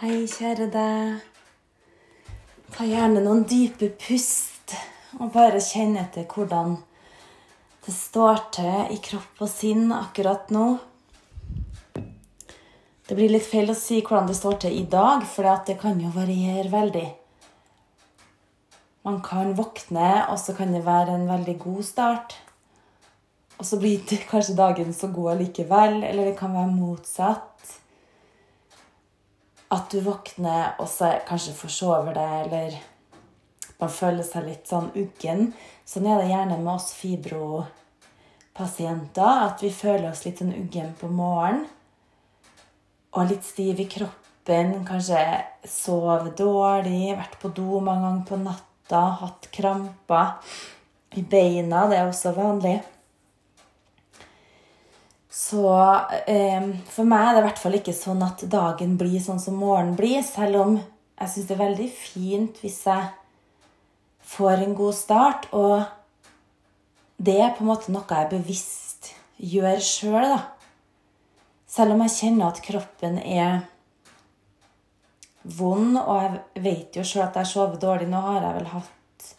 Hei, kjære deg. Ta gjerne noen dype pust, og bare kjenn etter hvordan det står til i kropp og sinn akkurat nå. Det blir litt feil å si hvordan det står til i dag, for det kan jo variere veldig. Man kan våkne, og så kan det være en veldig god start. Og så blir det kanskje dagen så god allikevel, eller det kan være motsatt. At du våkner og så kanskje forsover deg, eller man føler seg litt sånn uggen. Sånn er det gjerne med oss fibropasienter, at vi føler oss litt sånn uggen på morgenen. Og litt stiv i kroppen, kanskje sove dårlig, vært på do mange ganger på natta, hatt kramper i beina. Det er også vanlig. Så eh, for meg er det i hvert fall ikke sånn at dagen blir sånn som morgenen blir, selv om jeg syns det er veldig fint hvis jeg får en god start. Og det er på en måte noe jeg bevisst gjør sjøl, da. Selv om jeg kjenner at kroppen er vond, og jeg vet jo sjøl at jeg sover dårlig. Nå har jeg vel hatt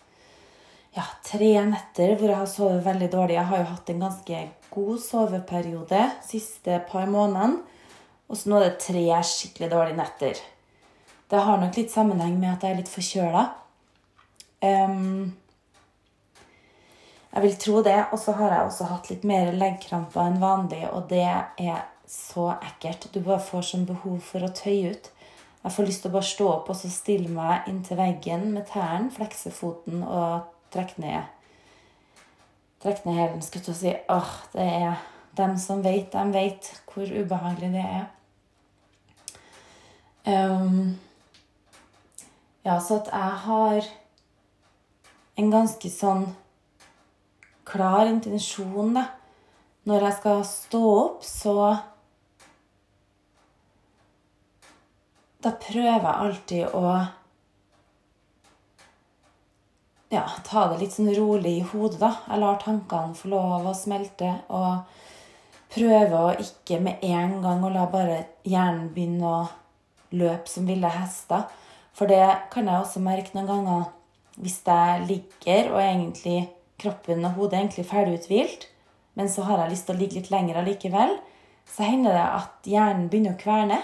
ja, tre netter hvor jeg har sovet veldig dårlig. Jeg har jo hatt en ganske god soveperiode siste par månedene. Og så nå er det tre skikkelig dårlige netter. Det har nok litt sammenheng med at jeg er litt forkjøla. Um, jeg vil tro det. Og så har jeg også hatt litt mer leggkramper enn vanlig, og det er så ekkelt. Du bare får sånn behov for å tøye ut. Jeg får lyst til å bare stå opp og så stille meg inntil veggen med tærne, flekse foten og trekke ned trekke ned hælen, og si. Åh, det er dem som vet, de vet hvor ubehagelig det er. Um, ja, så at jeg har en ganske sånn klar intensjon, da. Når jeg skal stå opp, så Da prøver jeg alltid å ja, ta det litt sånn rolig i hodet, da. Jeg lar tankene få lov å smelte. Og prøve å ikke med en gang å la bare hjernen begynne å løpe som ville hester. For det kan jeg også merke noen ganger hvis jeg ligger og egentlig kroppen og hodet er egentlig ferdig uthvilt, men så har jeg lyst til å ligge litt lenger allikevel, så hender det at hjernen begynner å kverne.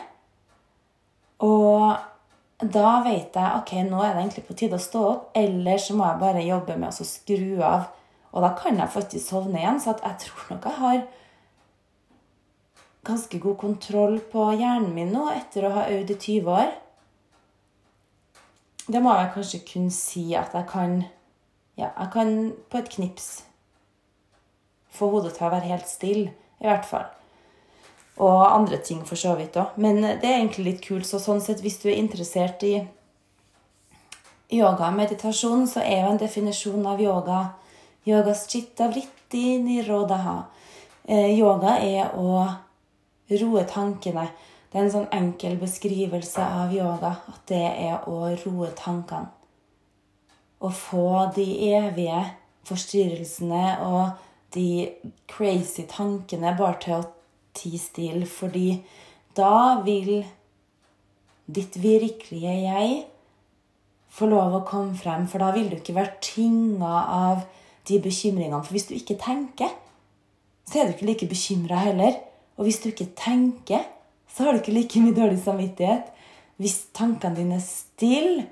Da vet jeg ok, nå er det egentlig på tide å stå opp, eller så må jeg bare jobbe med å skru av. Og da kan jeg faktisk sovne igjen. Så jeg tror nok jeg har ganske god kontroll på hjernen min nå etter å ha øvd i 20 år. Det må jeg kanskje kunne si at jeg kan Ja, jeg kan på et knips få hodet til å være helt stille, i hvert fall. Og andre ting for så vidt òg. Men det er egentlig litt kult. Så sånn sett, hvis du er interessert i yoga og meditasjon, så er jo en definisjon av yoga yogas chitta nirodaha. Eh, yoga er å roe tankene. Det er en sånn enkel beskrivelse av yoga at det er å roe tankene. Å få de evige forstyrrelsene og de crazy tankene bare til å ti stille, fordi da vil ditt virkelige jeg få lov å komme frem, for da vil du ikke være tynga av de bekymringene. For hvis du ikke tenker, så er du ikke like bekymra heller. Og hvis du ikke tenker, så har du ikke like mye dårlig samvittighet. Hvis tankene dine er stille,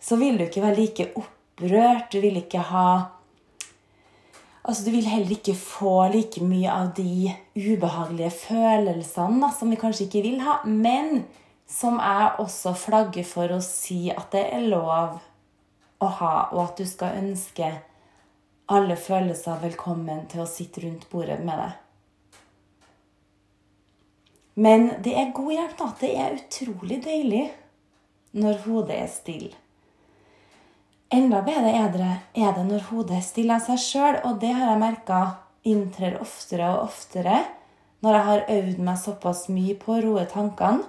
så vil du ikke være like opprørt. Du vil ikke ha Altså, du vil heller ikke få like mye av de ubehagelige følelsene da, som vi kanskje ikke vil ha, men som jeg også flagger for å si at det er lov å ha, og at du skal ønske alle følelser velkommen til å sitte rundt bordet med deg. Men det er god hjelp, da. Det er utrolig deilig når hodet er stille. Enda bedre er det, er det når hodet stiller seg sjøl, og det har jeg merka inntrer oftere og oftere når jeg har øvd meg såpass mye på å roe tankene.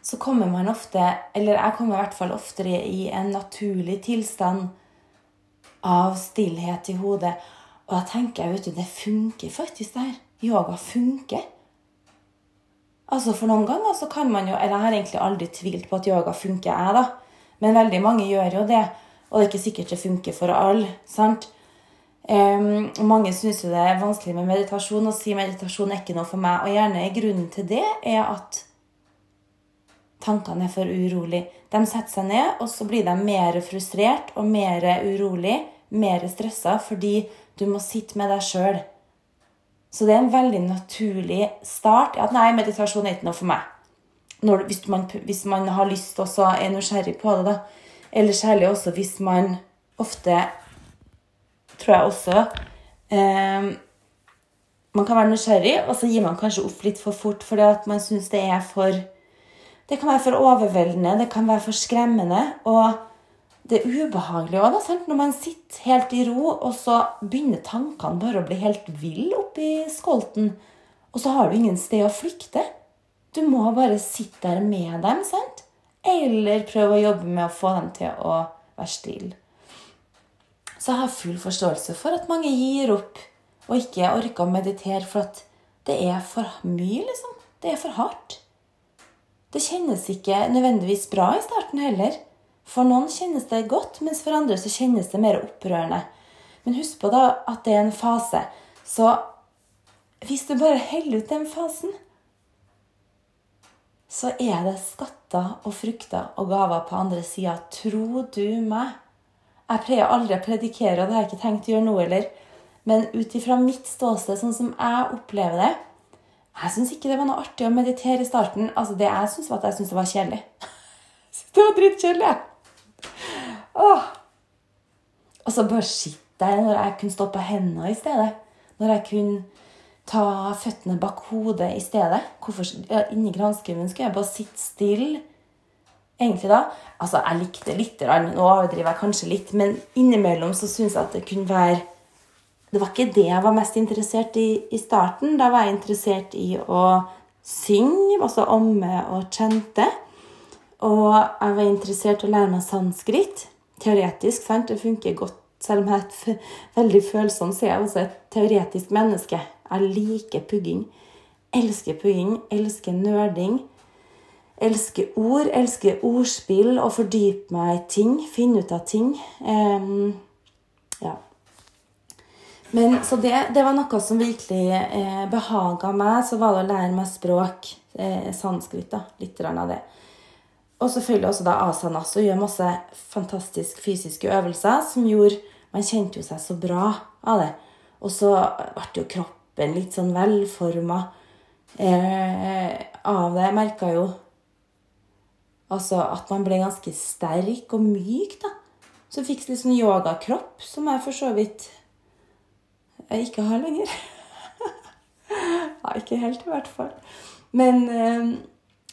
Så kommer man ofte, eller jeg kommer i hvert fall oftere i en naturlig tilstand av stillhet i hodet. Og da tenker jeg, vet du, det funker faktisk, det her. Yoga funker. Altså For noen ganger så kan man jo Eller jeg har egentlig aldri tvilt på at yoga funker, jeg, da. Men veldig mange gjør jo det. Og det er ikke sikkert det funker for alle. sant? Um, mange syns jo det er vanskelig med meditasjon og sier meditasjon er ikke noe for meg. Og gjerne grunnen til det er at tankene er for urolig. De setter seg ned, og så blir de mer frustrert og mer urolig, mer stressa, fordi du må sitte med deg sjøl. Så det er en veldig naturlig start. At nei, meditasjon er ikke noe for meg. Når, hvis, man, hvis, man, har lyst og er nysgjerrig på det, da. Eller særlig også hvis man ofte Tror jeg også eh, Man kan være nysgjerrig, og så gir man kanskje opp litt for fort fordi at man syns det er for Det kan være for overveldende, det kan være for skremmende. og det er ubehagelig òg, når man sitter helt i ro, og så begynner tankene bare å bli helt ville oppi skolten. Og så har du ingen sted å flykte. Du må bare sitte der med dem, sant? Eller prøve å jobbe med å få dem til å være stille. Så jeg har full forståelse for at mange gir opp og ikke orker å meditere for at det er for mye, liksom. Det er for hardt. Det kjennes ikke nødvendigvis bra i starten heller. For noen kjennes det godt, mens for andre så kjennes det mer opprørende. Men husk på da at det er en fase. Så hvis du bare holder ut den fasen, så er det skatter og frukter og gaver på andre sida. Tro du meg? Jeg pleier aldri å predikere, og det har jeg ikke tenkt å gjøre nå heller. Men ut ifra mitt ståsted, sånn som jeg opplever det Jeg syns ikke det var noe artig å meditere i starten. Altså Det jeg syns, var at jeg syntes det var kjedelig. Det var drittkjedelig. Åh. Og så bare sitte der når jeg kunne stå på hendene i stedet. Når jeg kunne ta føttene bak hodet i stedet. Hvorfor, ja, inni granskauen skulle jeg bare sitte stille. Egentlig da, altså Jeg likte litt, nå overdriver jeg kanskje litt, men innimellom så syns jeg at det kunne være Det var ikke det jeg var mest interessert i i starten. Da var jeg interessert i å synge, altså omme og kjente. Og jeg var interessert i å lære meg sanskrit teoretisk. sant? Det funker godt. Selv om jeg er et veldig følsom, så er jeg også et teoretisk menneske. Jeg liker pugging. Elsker pugging. Elsker nerding. Elsker ord. Elsker ordspill og fordype meg i ting. Finne ut av ting. Um, ja. Men, så det, det, var noe som virkelig eh, behaga meg. Så var det å lære meg språk. Eh, sanskrit, da. Litt av det. Og selvfølgelig også da asanas og gjør masse fantastisk fysiske øvelser som gjorde Man kjente jo seg så bra av det. Og så ble jo kroppen litt sånn velforma eh, av det. Jeg merka jo altså at man ble ganske sterk og myk, da. Så fikk litt sånn yogakropp, som jeg for så vidt jeg ikke har lenger. ja, ikke helt, i hvert fall. Men eh,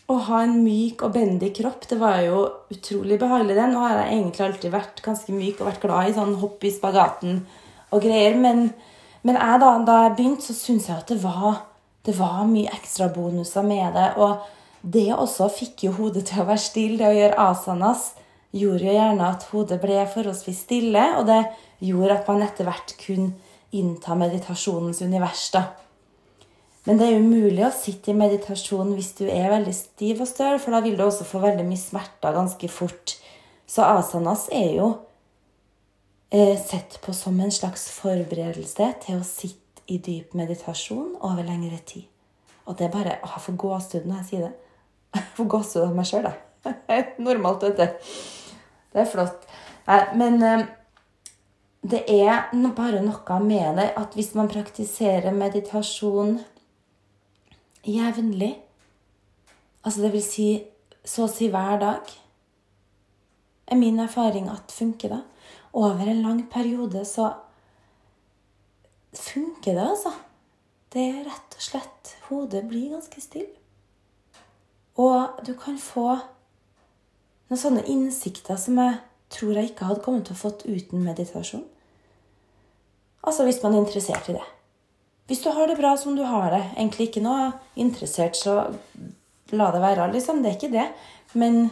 å ha en myk og bendig kropp, det var jo utrolig behagelig. det. Nå har jeg egentlig alltid vært ganske myk og vært glad i sånn hopp i spagaten og greier. Men, men jeg da, da jeg begynte, så syntes jeg at det var, det var mye ekstrabonuser med det. Og det også fikk jo hodet til å være stille. Det å gjøre asanas gjorde jo gjerne at hodet ble forholdsvis stille, og det gjorde at man etter hvert kunne innta meditasjonens univers. da. Men det er umulig å sitte i meditasjon hvis du er veldig stiv og støl, for da vil du også få veldig mye smerter ganske fort. Så asanas er jo sett på som en slags forberedelse til å sitte i dyp meditasjon over lengre tid. Og det er bare å få gåsehud når jeg sier det. Jeg får gåsehud av meg sjøl, jeg. Normalt, vet du. Det er flott. Nei, men eh, det er bare noe med det at hvis man praktiserer meditasjon jevnlig. Altså det vil si så å si hver dag. Er min erfaring at funker det. Over en lang periode så funker det, altså. Det er rett og slett Hodet blir ganske stille. Og du kan få noen sånne innsikter som jeg tror jeg ikke hadde kommet til å fått uten meditasjon. Altså hvis man er interessert i det. Hvis du har det bra som du har det, egentlig ikke noe interessert, så la det være, liksom. Det er ikke det. Men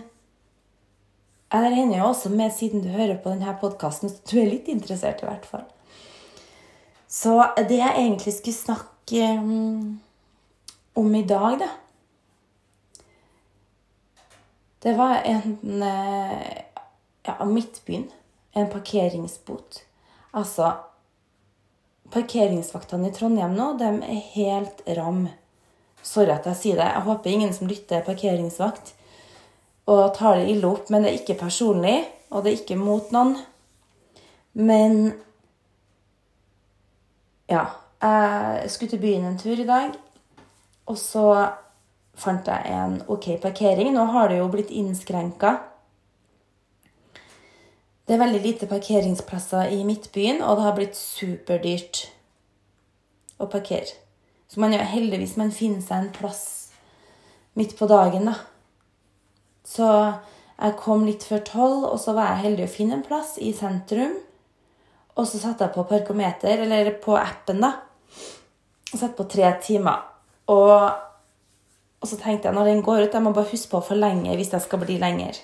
jeg regner jo også med, siden du hører på denne podkasten, at du er litt interessert, i hvert fall. Så det jeg egentlig skulle snakke um, om i dag, da, Det var en eh, ja, Midtbyen. En parkeringsbot. Altså Parkeringsvaktene i Trondheim nå, de er helt ram. Sorry at jeg sier det. Jeg håper ingen som lytter, er parkeringsvakt og tar det ille opp. Men det er ikke personlig, og det er ikke mot noen. Men ja. Jeg skulle til byen en tur i dag, og så fant jeg en OK parkering. Nå har det jo blitt innskrenka. Det er veldig lite parkeringsplasser i Midtbyen, og det har blitt superdyrt å parkere. Så man er heldigvis man finner seg en plass midt på dagen, da. Så jeg kom litt før tolv, og så var jeg heldig å finne en plass i sentrum. Og så satte jeg på parkometer, eller på appen, da. Og satte på tre timer. Og, og så tenkte jeg når den går ut, jeg må bare huske på å forlenge hvis jeg skal bli lenger.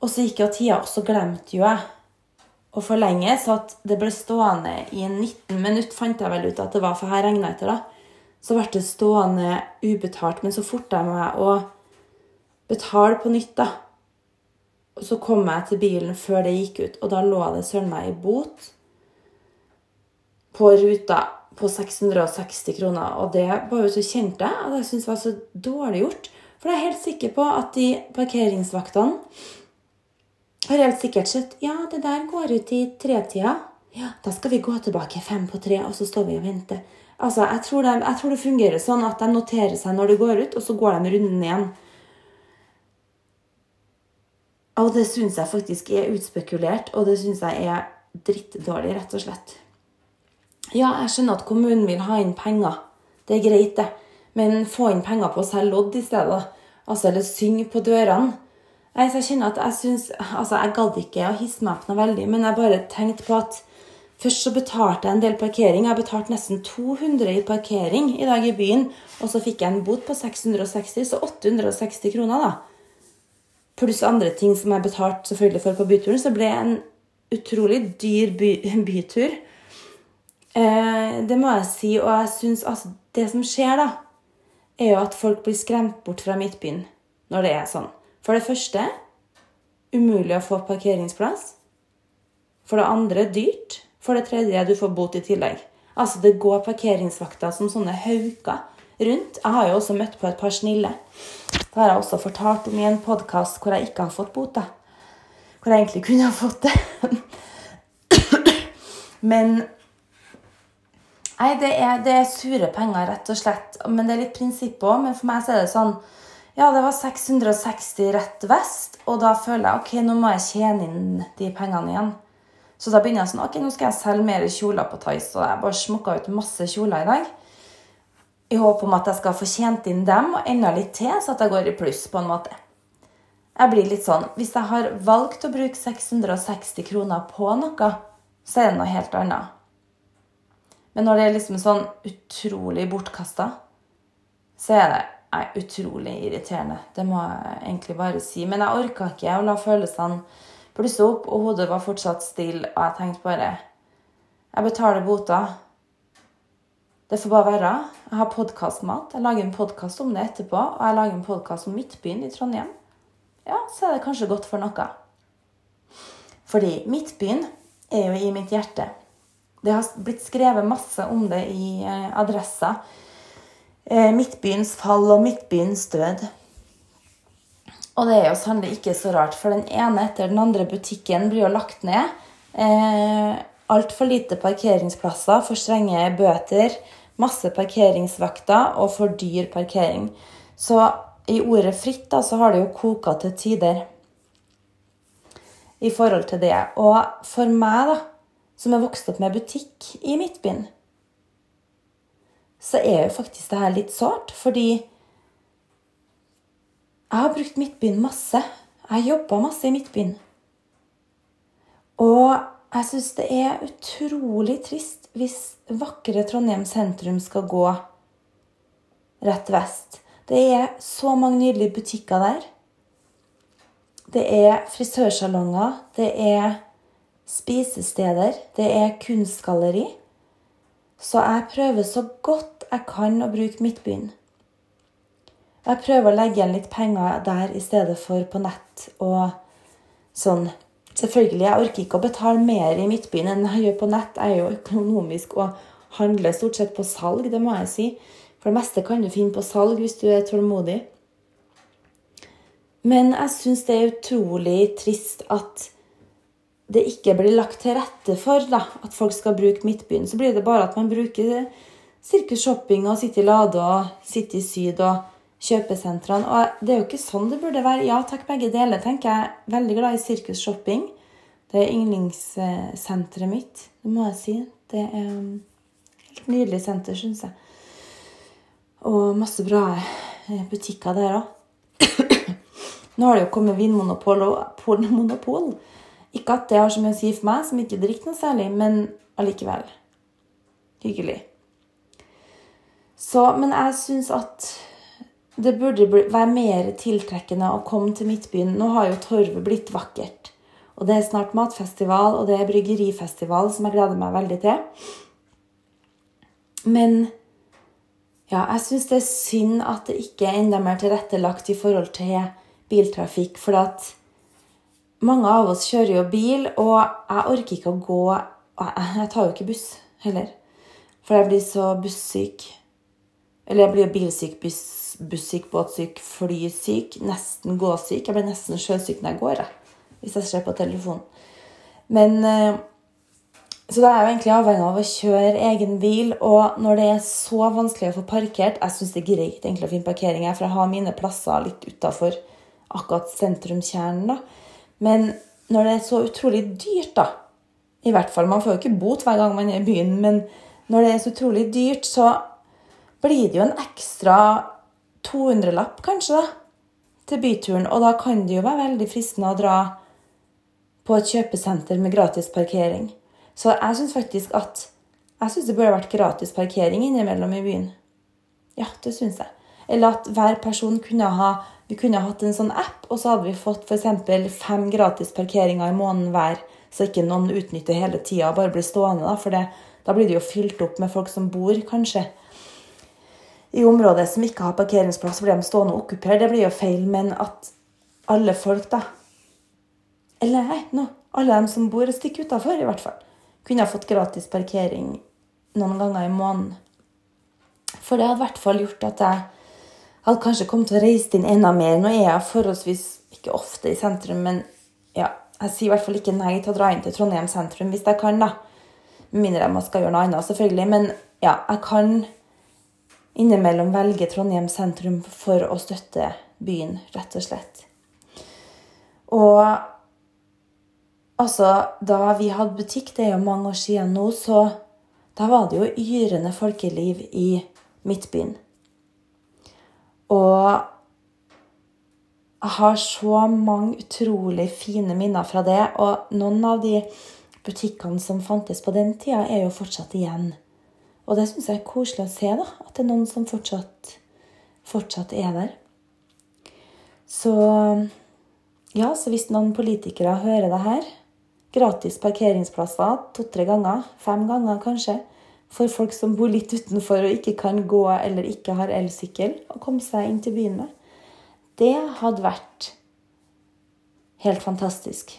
Og så gikk jo tida, og så glemte jo jeg å forlenge, så at det ble stående i 19 minutter, fant jeg vel ut at det var, for her regna etter, da. Så ble det stående ubetalt, men så forta jeg meg å betale på nytt, da. Og så kom jeg til bilen før det gikk ut, og da lå det søren meg i bot på ruta på 660 kroner. Og det var jo så kjente jeg at jeg syntes var så dårlig gjort. For jeg er helt sikker på at de parkeringsvaktene har helt sikkert sett ja, det der går ut i tretida. Ja, da skal vi gå tilbake fem på tre, og så står vi og venter. Altså, jeg tror, det, jeg tror det fungerer sånn at de noterer seg når det går ut, og så går de runden igjen. Og det syns jeg faktisk er utspekulert, og det syns jeg er drittdårlig, rett og slett. Ja, jeg skjønner at kommunen vil ha inn penger. Det er greit, det. Men få inn penger på å selge lodd i stedet. Altså, eller synge på dørene. Nei, så jeg kjenner at jeg syns Altså, jeg gadd ikke å hisse meg opp noe veldig, men jeg bare tenkte på at først så betalte jeg en del parkering. Jeg har betalt nesten 200 i parkering i dag i byen, og så fikk jeg en bot på 660, så 860 kroner, da. Pluss andre ting som jeg betalte selvfølgelig for på byturen, så ble det en utrolig dyr by bytur. Eh, det må jeg si, og jeg syns altså Det som skjer, da, er jo at folk blir skremt bort fra Midtbyen når det er sånn. For det første umulig å få parkeringsplass. For det andre dyrt. For det tredje du får bot i tillegg. Altså, det går parkeringsvakter som sånne hauker rundt. Jeg har jo også møtt på et par snille. Det har jeg også fortalt om i en podkast hvor jeg ikke har fått bot. Da. Hvor jeg egentlig kunne ha fått det. Men Nei, det er, det er, sure penger, rett og slett. Men det er litt prinsipp òg. Men for meg så er det sånn ja, det var 660 rett vest, og da føler jeg ok, nå må jeg tjene inn de pengene igjen. Så da begynner jeg sånn ok, nå skal jeg selge mer kjoler på Tice, og jeg bare smokka ut masse kjoler i dag. I håp om at jeg skal få tjent inn dem og enda litt til, så at jeg går i pluss på en måte. Jeg blir litt sånn Hvis jeg har valgt å bruke 660 kroner på noe, så er det noe helt annet. Men når det er liksom sånn utrolig bortkasta, så er det er utrolig irriterende. Det må jeg egentlig bare si. Men jeg orka ikke å la følelsene blusse opp, og hodet var fortsatt stille. Og jeg tenkte bare Jeg betaler bota. Det får bare være. Jeg har podkastmat. Jeg lager en podkast om det etterpå. Og jeg lager en podkast om Midtbyen i Trondheim. Ja, så er det kanskje godt for noe. Fordi Midtbyen er jo i mitt hjerte. Det har blitt skrevet masse om det i eh, adressa Eh, Midtbyens fall og Midtbyens død. Og det er jo sannelig ikke så rart, for den ene etter den andre butikken blir jo lagt ned. Eh, Altfor lite parkeringsplasser, for strenge bøter, masse parkeringsvakter og for dyr parkering. Så i ordet fritt da, så har det jo koka til tider i forhold til det. Og for meg, da, som er vokst opp med butikk i Midtbyen, så er jo faktisk det her litt sårt. Fordi jeg har brukt Midtbyen masse. Jeg har jobba masse i Midtbyen. Og jeg syns det er utrolig trist hvis vakre Trondheim sentrum skal gå rett vest. Det er så mange nydelige butikker der. Det er frisørsalonger, det er spisesteder, det er kunstgalleri. Så jeg prøver så godt jeg kan å bruke Midtbyen. Jeg prøver å legge igjen litt penger der i stedet for på nett og sånn. Selvfølgelig, jeg orker ikke å betale mer i Midtbyen enn jeg gjør på nett. Jeg er jo økonomisk og handler stort sett på salg, det må jeg si. For det meste kan du finne på salg hvis du er tålmodig. Men jeg syns det er utrolig trist at det ikke blir lagt til rette for da, at folk skal bruke Midtbyen. Så blir det bare at man bruker Sirkus Shopping og City Lade og City Syd og kjøpesentrene. Og det er jo ikke sånn det burde være. Ja takk, begge deler, tenker jeg. Veldig glad i Sirkus Shopping. Det er yndlingssenteret mitt, det må jeg si. Det er helt nydelig senter, syns jeg. Og masse bra eh, butikker der òg. Nå har det jo kommet vinmonopol og monopol. Ikke at det har så mye å si for meg, som ikke drikker noe særlig, men allikevel. Hyggelig. Så, men jeg syns at det burde være mer tiltrekkende å komme til Midtbyen. Nå har jo Torvet blitt vakkert. Og det er snart matfestival, og det er bryggerifestival, som jeg gleder meg veldig til. Men ja, jeg syns det er synd at det ikke er enda mer tilrettelagt i forhold til biltrafikk. For at mange av oss kjører jo bil, og jeg orker ikke å gå Jeg tar jo ikke buss heller. For jeg blir så bussyk. Eller jeg blir jo bilsyk, buss, bussyk, båtsyk, flysyk, nesten gåsyk. Jeg blir nesten sjøsyk når jeg går, jeg, hvis jeg ser på telefonen. Men eh, så da er jeg jo egentlig avhengig av å kjøre egen bil. Og når det er så vanskelig å få parkert Jeg syns det er greit egentlig å finne parkering her, for jeg har mine plasser litt utafor akkurat sentrumskjernen. da. Men når det er så utrolig dyrt, da I hvert fall, Man får jo ikke bot hver gang man er i byen, men når det er så utrolig dyrt, så blir det jo en ekstra 200-lapp, kanskje, da, til byturen. Og da kan det jo være veldig fristende å dra på et kjøpesenter med gratis parkering. Så jeg syns faktisk at jeg synes det burde vært gratis parkering innimellom i byen. Ja, det syns jeg. Eller at hver person kunne ha vi kunne hatt en sånn app, og så hadde vi fått f.eks. fem gratis parkeringer i måneden hver, så ikke noen utnytter hele tida og bare blir stående. Da, for det, da blir det jo fylt opp med folk som bor, kanskje. I området som ikke har parkeringsplass, blir de stående og okkupere, Det blir jo feil, men at alle folk, da Eller nei, no, alle dem som bor et stykke utafor, i hvert fall kunne ha fått gratis parkering noen ganger i måneden. For det hadde i hvert fall gjort at jeg hadde kanskje kommet til å reise inn enda mer. Nå er jeg forholdsvis ikke ofte i sentrum, men ja, jeg sier i hvert fall ikke nei til å dra inn til Trondheim sentrum hvis jeg kan, da. Med mindre jeg skal gjøre noe annet, selvfølgelig. Men ja, jeg kan innimellom velger Trondheim sentrum for å støtte byen, rett og slett. Og Altså, da vi hadde butikk, det er jo mange år siden nå, så da var det jo yrende folkeliv i Midtbyen. Og jeg har så mange utrolig fine minner fra det. Og noen av de butikkene som fantes på den tida, er jo fortsatt igjen. Og det syns jeg er koselig å se, da. At det er noen som fortsatt, fortsatt er der. Så ja, så hvis noen politikere hører det her, gratis parkeringsplasser to-tre ganger, fem ganger kanskje, for folk som bor litt utenfor og ikke kan gå eller ikke har elsykkel, og komme seg inn til byen med. Det hadde vært helt fantastisk,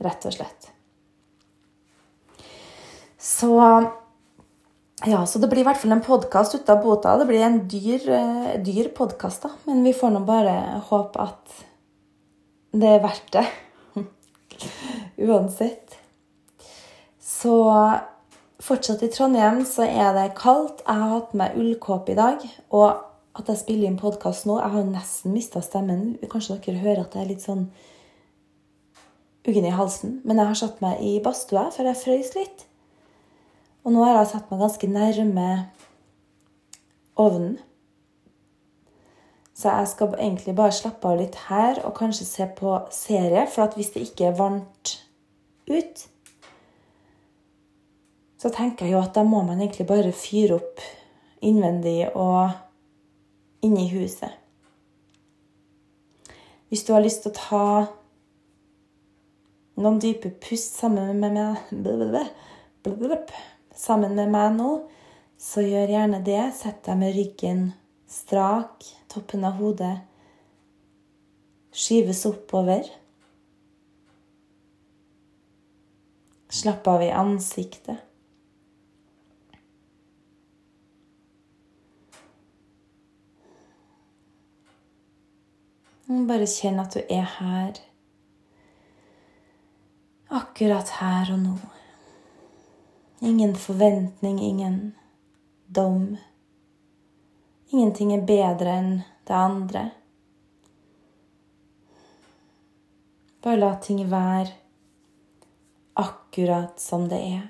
rett og slett. Så ja, så det blir i hvert fall en podkast ut av bota. Det blir en dyr, eh, dyr podkast, da. Men vi får nå bare håpe at det er verdt det. Uansett. Så fortsatt i Trondheim så er det kaldt. Jeg har hatt med ullkåpe i dag. Og at jeg spiller inn podkast nå Jeg har nesten mista stemmen. Kanskje dere hører at jeg er litt sånn uggen i halsen. Men jeg har satt meg i badstua, for jeg frøys litt. Og nå har jeg satt meg ganske nærme ovnen. Så jeg skal egentlig bare slappe av litt her og kanskje se på serie. For hvis det ikke er varmt ut, så tenker jeg jo at da må man egentlig bare fyre opp innvendig og inni huset. Hvis du har lyst til å ta noen dype pust sammen med meg sammen med meg nå, så gjør gjerne det. Sett deg med ryggen strak Toppen av hodet skyves oppover. Slapp av i ansiktet. Bare kjenn at du er her. Akkurat her og nå. Ingen forventning, ingen dom. Ingenting er bedre enn det andre. Bare la ting være akkurat som det er.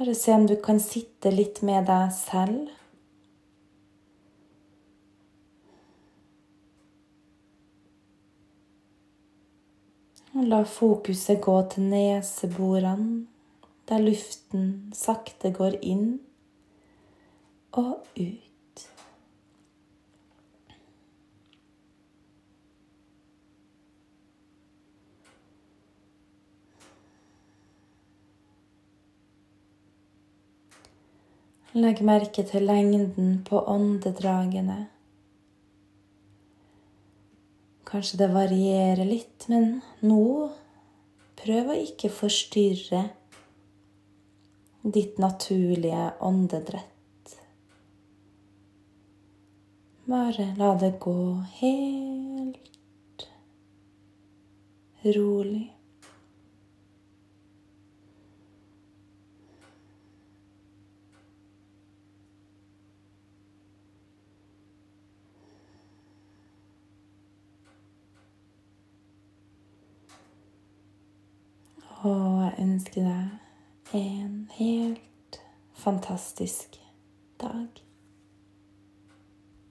Bare se om du kan sitte litt med deg selv. Og la fokuset gå til neseborene, der luften sakte går inn og ut. Legg merke til lengden på åndedragene. Kanskje det varierer litt, men nå prøv å ikke forstyrre ditt naturlige åndedrett. Bare la det gå helt rolig. Og jeg ønsker deg en helt fantastisk dag.